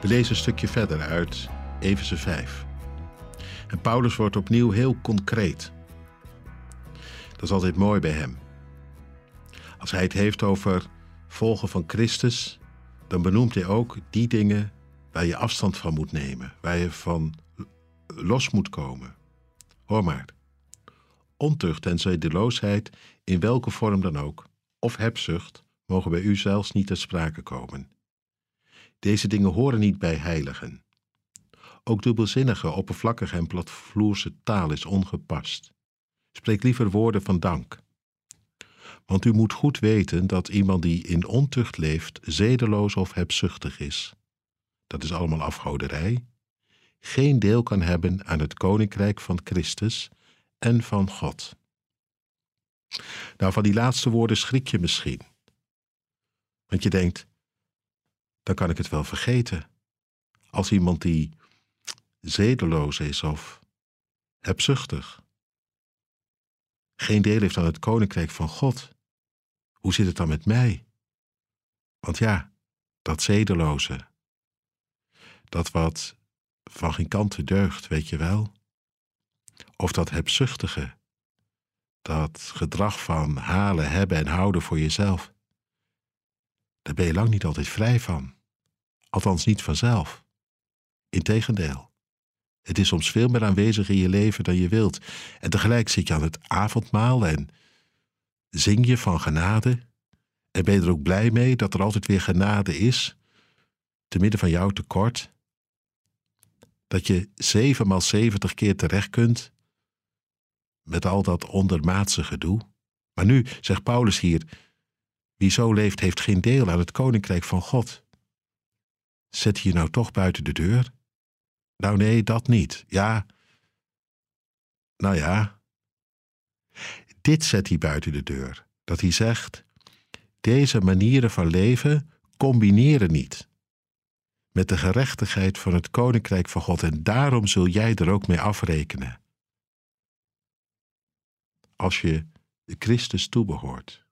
We lezen een stukje verder uit Efeze 5. En Paulus wordt opnieuw heel concreet. Dat is altijd mooi bij hem. Als hij het heeft over volgen van Christus, dan benoemt hij ook die dingen waar je afstand van moet nemen, waar je van los moet komen. Hoor maar. Ontucht en zedeloosheid, in welke vorm dan ook, of hebzucht, mogen bij u zelfs niet ter sprake komen. Deze dingen horen niet bij heiligen. Ook dubbelzinnige, oppervlakkige en platvloerse taal is ongepast. Spreek liever woorden van dank. Want u moet goed weten dat iemand die in ontucht leeft, zedeloos of hebzuchtig is. Dat is allemaal afgoderij. Geen deel kan hebben aan het koninkrijk van Christus en van God. Nou, van die laatste woorden schrik je misschien. Want je denkt, dan kan ik het wel vergeten. Als iemand die zedeloos is of hebzuchtig. Geen deel heeft aan het koninkrijk van God. Hoe zit het dan met mij? Want ja, dat zedeloze, dat wat van geen kanten deugt, weet je wel. Of dat hebzuchtige, dat gedrag van halen, hebben en houden voor jezelf. Daar ben je lang niet altijd vrij van. Althans niet vanzelf. Integendeel. Het is soms veel meer aanwezig in je leven dan je wilt. En tegelijk zit je aan het avondmaal en zing je van genade. En ben je er ook blij mee dat er altijd weer genade is, te midden van jouw tekort. Dat je zevenmaal zeventig keer terecht kunt met al dat ondermaatse gedoe. Maar nu, zegt Paulus hier, wie zo leeft heeft geen deel aan het koninkrijk van God. Zet je nou toch buiten de deur? Nou nee, dat niet. Ja. Nou ja. Dit zet hij buiten de deur. Dat hij zegt: deze manieren van leven combineren niet met de gerechtigheid van het koninkrijk van God en daarom zul jij er ook mee afrekenen. Als je Christus toebehoort.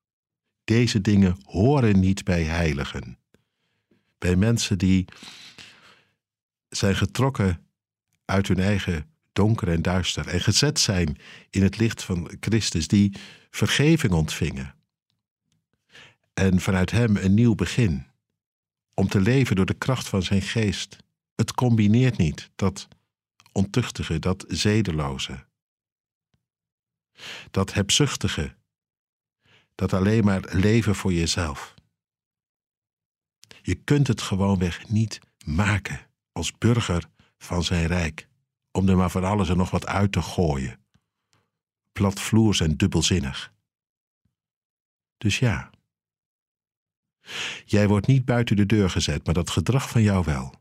Deze dingen horen niet bij heiligen. Bij mensen die zijn getrokken uit hun eigen donker en duister en gezet zijn in het licht van Christus, die vergeving ontvingen. En vanuit Hem een nieuw begin, om te leven door de kracht van Zijn geest. Het combineert niet, dat ontuchtige, dat zedeloze, dat hebzuchtige, dat alleen maar leven voor jezelf. Je kunt het gewoonweg niet maken als burger van zijn rijk, om er maar van alles en nog wat uit te gooien. Platvloers en dubbelzinnig. Dus ja, jij wordt niet buiten de deur gezet, maar dat gedrag van jou wel.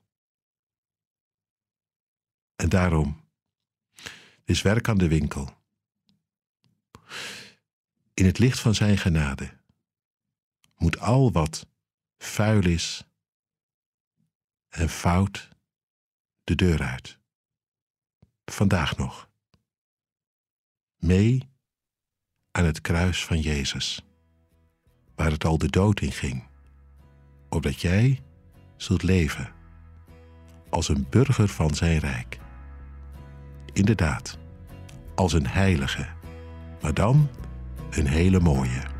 En daarom is werk aan de winkel. In het licht van zijn genade moet al wat vuil is en fout de deur uit. Vandaag nog. Mee aan het kruis van Jezus, waar het al de dood in ging, opdat jij zult leven als een burger van zijn rijk. Inderdaad, als een heilige, maar dan een hele mooie.